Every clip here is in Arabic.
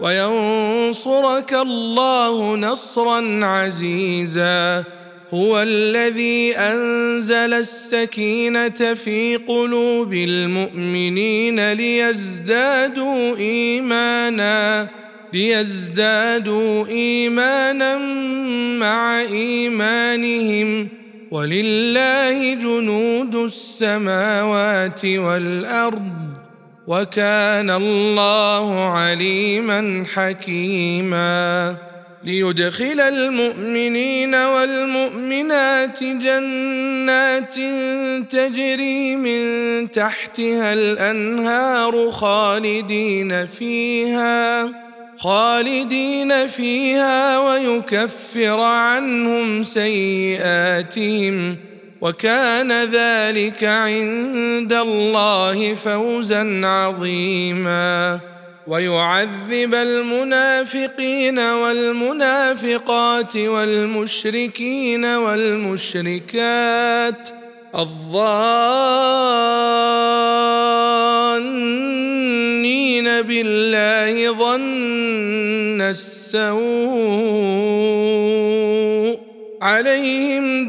وينصرك الله نصرا عزيزا. هو الذي أنزل السكينة في قلوب المؤمنين ليزدادوا ايمانا ليزدادوا ايمانا مع إيمانهم. ولله جنود السماوات والأرض. وكان الله عليما حكيما. ليدخل المؤمنين والمؤمنات جنات تجري من تحتها الأنهار خالدين فيها خالدين فيها ويكفر عنهم سيئاتهم. وكان ذلك عند الله فوزا عظيما. ويعذب المنافقين والمنافقات والمشركين والمشركات الظانين بالله ظن السوء عليهم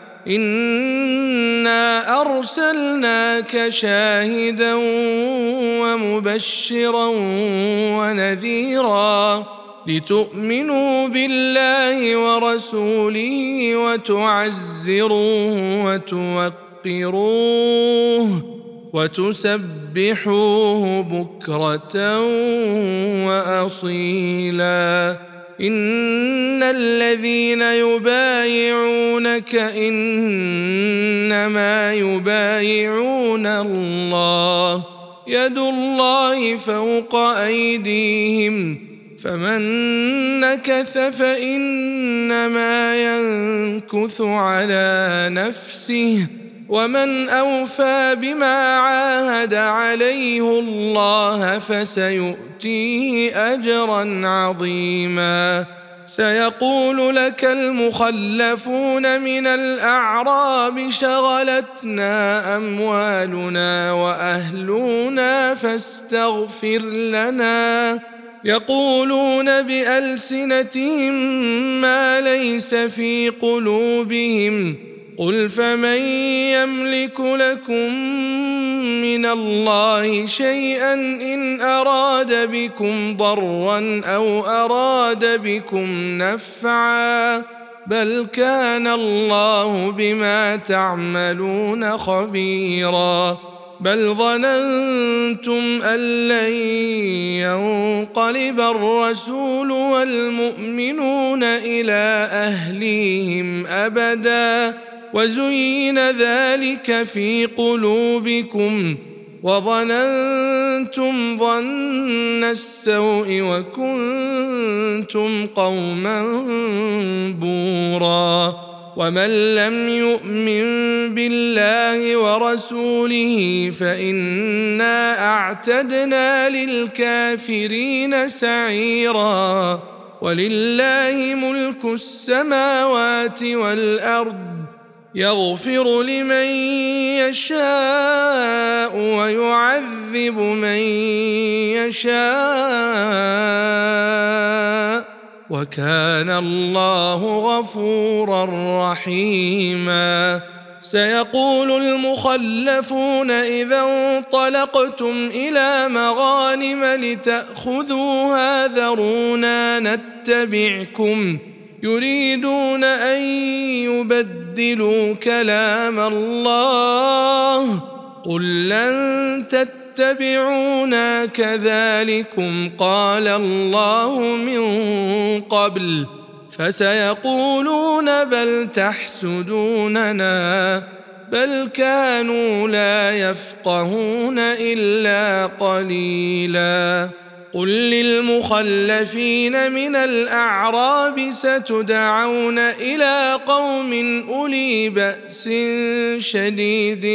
انا ارسلناك شاهدا ومبشرا ونذيرا لتؤمنوا بالله ورسوله وتعزروه وتوقروه وتسبحوه بكره واصيلا ان الذين يبايعونك انما يبايعون الله يد الله فوق ايديهم فمن نكث فانما ينكث على نفسه ومن أوفى بما عاهد عليه الله فسيؤتيه أجرا عظيما. سيقول لك المخلفون من الأعراب شغلتنا أموالنا وأهلنا فاستغفر لنا. يقولون بألسنتهم ما ليس في قلوبهم قل فمن يملك لكم من الله شيئا ان اراد بكم ضرا أو اراد بكم نفعا بل كان الله بما تعملون خبيرا بل ظننتم ان لن ينقلب الرسول والمؤمنون إلى اهليهم ابدا وزين ذلك في قلوبكم وظننتم ظن السوء وكنتم قوما بورا ومن لم يؤمن بالله ورسوله فإنا أعتدنا للكافرين سعيرا ولله ملك السماوات والأرض يغفر لمن يشاء ويعذب من يشاء وكان الله غفورا رحيما. سيقول المخلفون إذا انطلقتم إلى مغانم لتأخذوها ذرونا نتبعكم يريدون أن يبدلوا كلام الله. قل لن تتبعونا كذلكم قال الله من قبل. فسيقولون بل تحسدوننا بل كانوا لا يفقهون إلا قليلا. قل للمخلفين من الاعراب ستدعون إلى قوم اولي باس شديد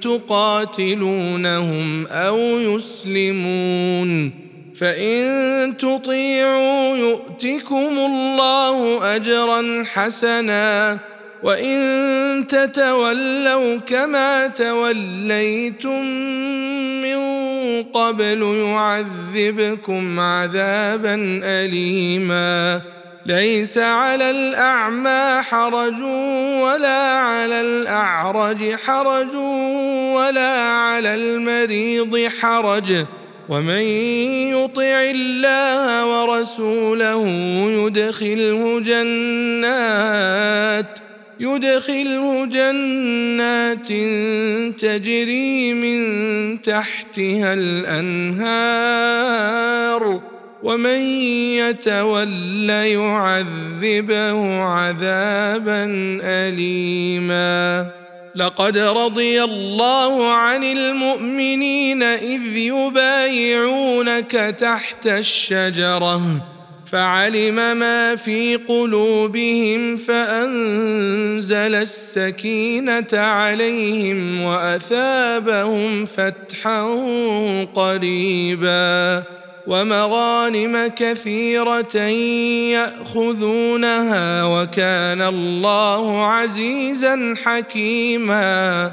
تقاتلونهم أو يسلمون فان تطيعوا يؤتكم الله اجرا حسنا وإن تتولوا كما توليتم من قبل يعذبكم عذابا اليما. ليس على الأعمى حرج ولا على الأعرج حرج ولا على المريض حرج. ومن يطع الله ورسوله يدخله جنات. يدخله جنات تجري من تحتها الأنهار ومن يتول يعذبه عذابا اليما. لقد رضي الله عن المؤمنين إذ يبايعونك تحت الشجرة. فعلم ما في قلوبهم فأنزل السكينة عليهم وأثابهم فتحا قريبا ومغانم كثيرة يأخذونها وكان الله عزيزا حكيما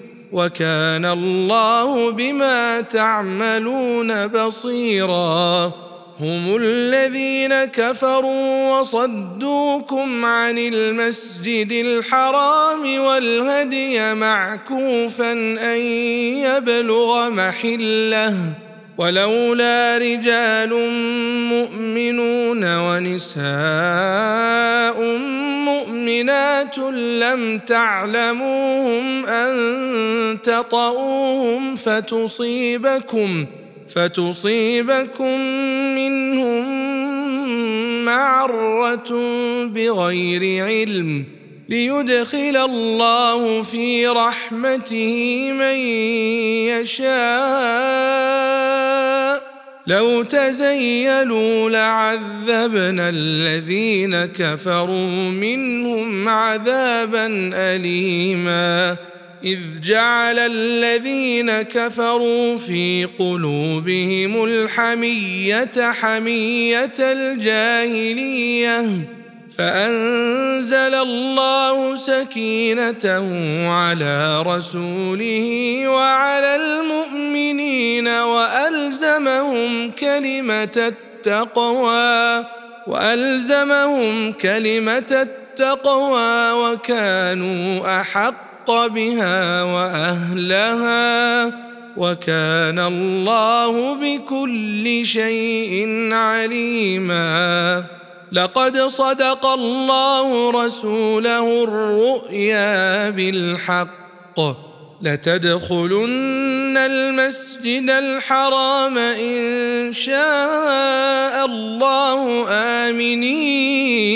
وكان الله بما تعملون بصيرا. هم الذين كفروا وصدوكم عن المسجد الحرام والهدي معكوفا أن يبلغ محلة. ولولا رجال مؤمنون ونساء لم تعلموهم أن تطئوهم فتصيبكم فتصيبكم منهم معرة بغير علم. ليدخل الله في رحمته من يشاء. لو تزيلوا لعذبنا الذين كفروا منهم عذابا أليما. إذ جعل الذين كفروا في قلوبهم الحمية حمية الجاهلية. فأنزل الله سكينته على رسوله وعلى المؤمنين وألزمهم كلمة التقوى وألزمهم كلمة التقوى وكانوا أحق بها وأهلها وكان الله بكل شيء عليما. لقد صدق الله رسوله الرؤيا بالحق لتدخلن المسجد الحرام إن شاء الله آمنين.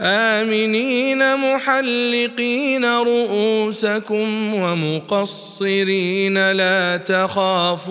آمنين محلقين رؤوسكم ومقصرين لا تخافون.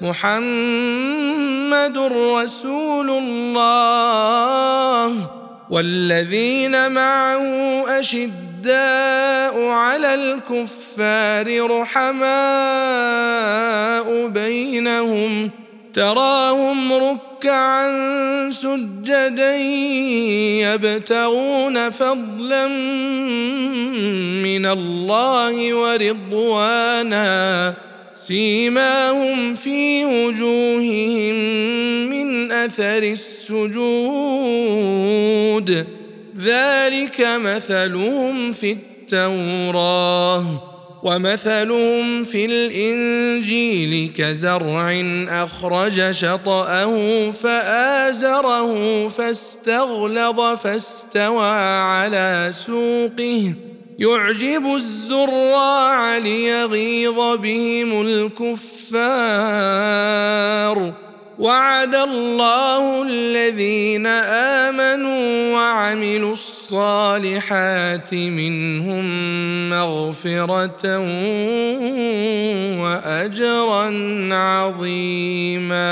محمد رسول الله والذين معه أشداء على الكفار رحماء بينهم تراهم ركعا سجدا يبتغون فضلا من الله ورضوانا سيماهم في وجوههم من أثر السجود. ذلك مثلهم في التوراه ومثلهم في الإنجيل كزرع أخرج شطأه فآزره فاستغلظ فاستوى على سوقه. يعجب الزراع ليغيظ بهم الكفار. وعد الله الذين آمنوا وعملوا الصالحات منهم مغفرة وأجرا عظيما.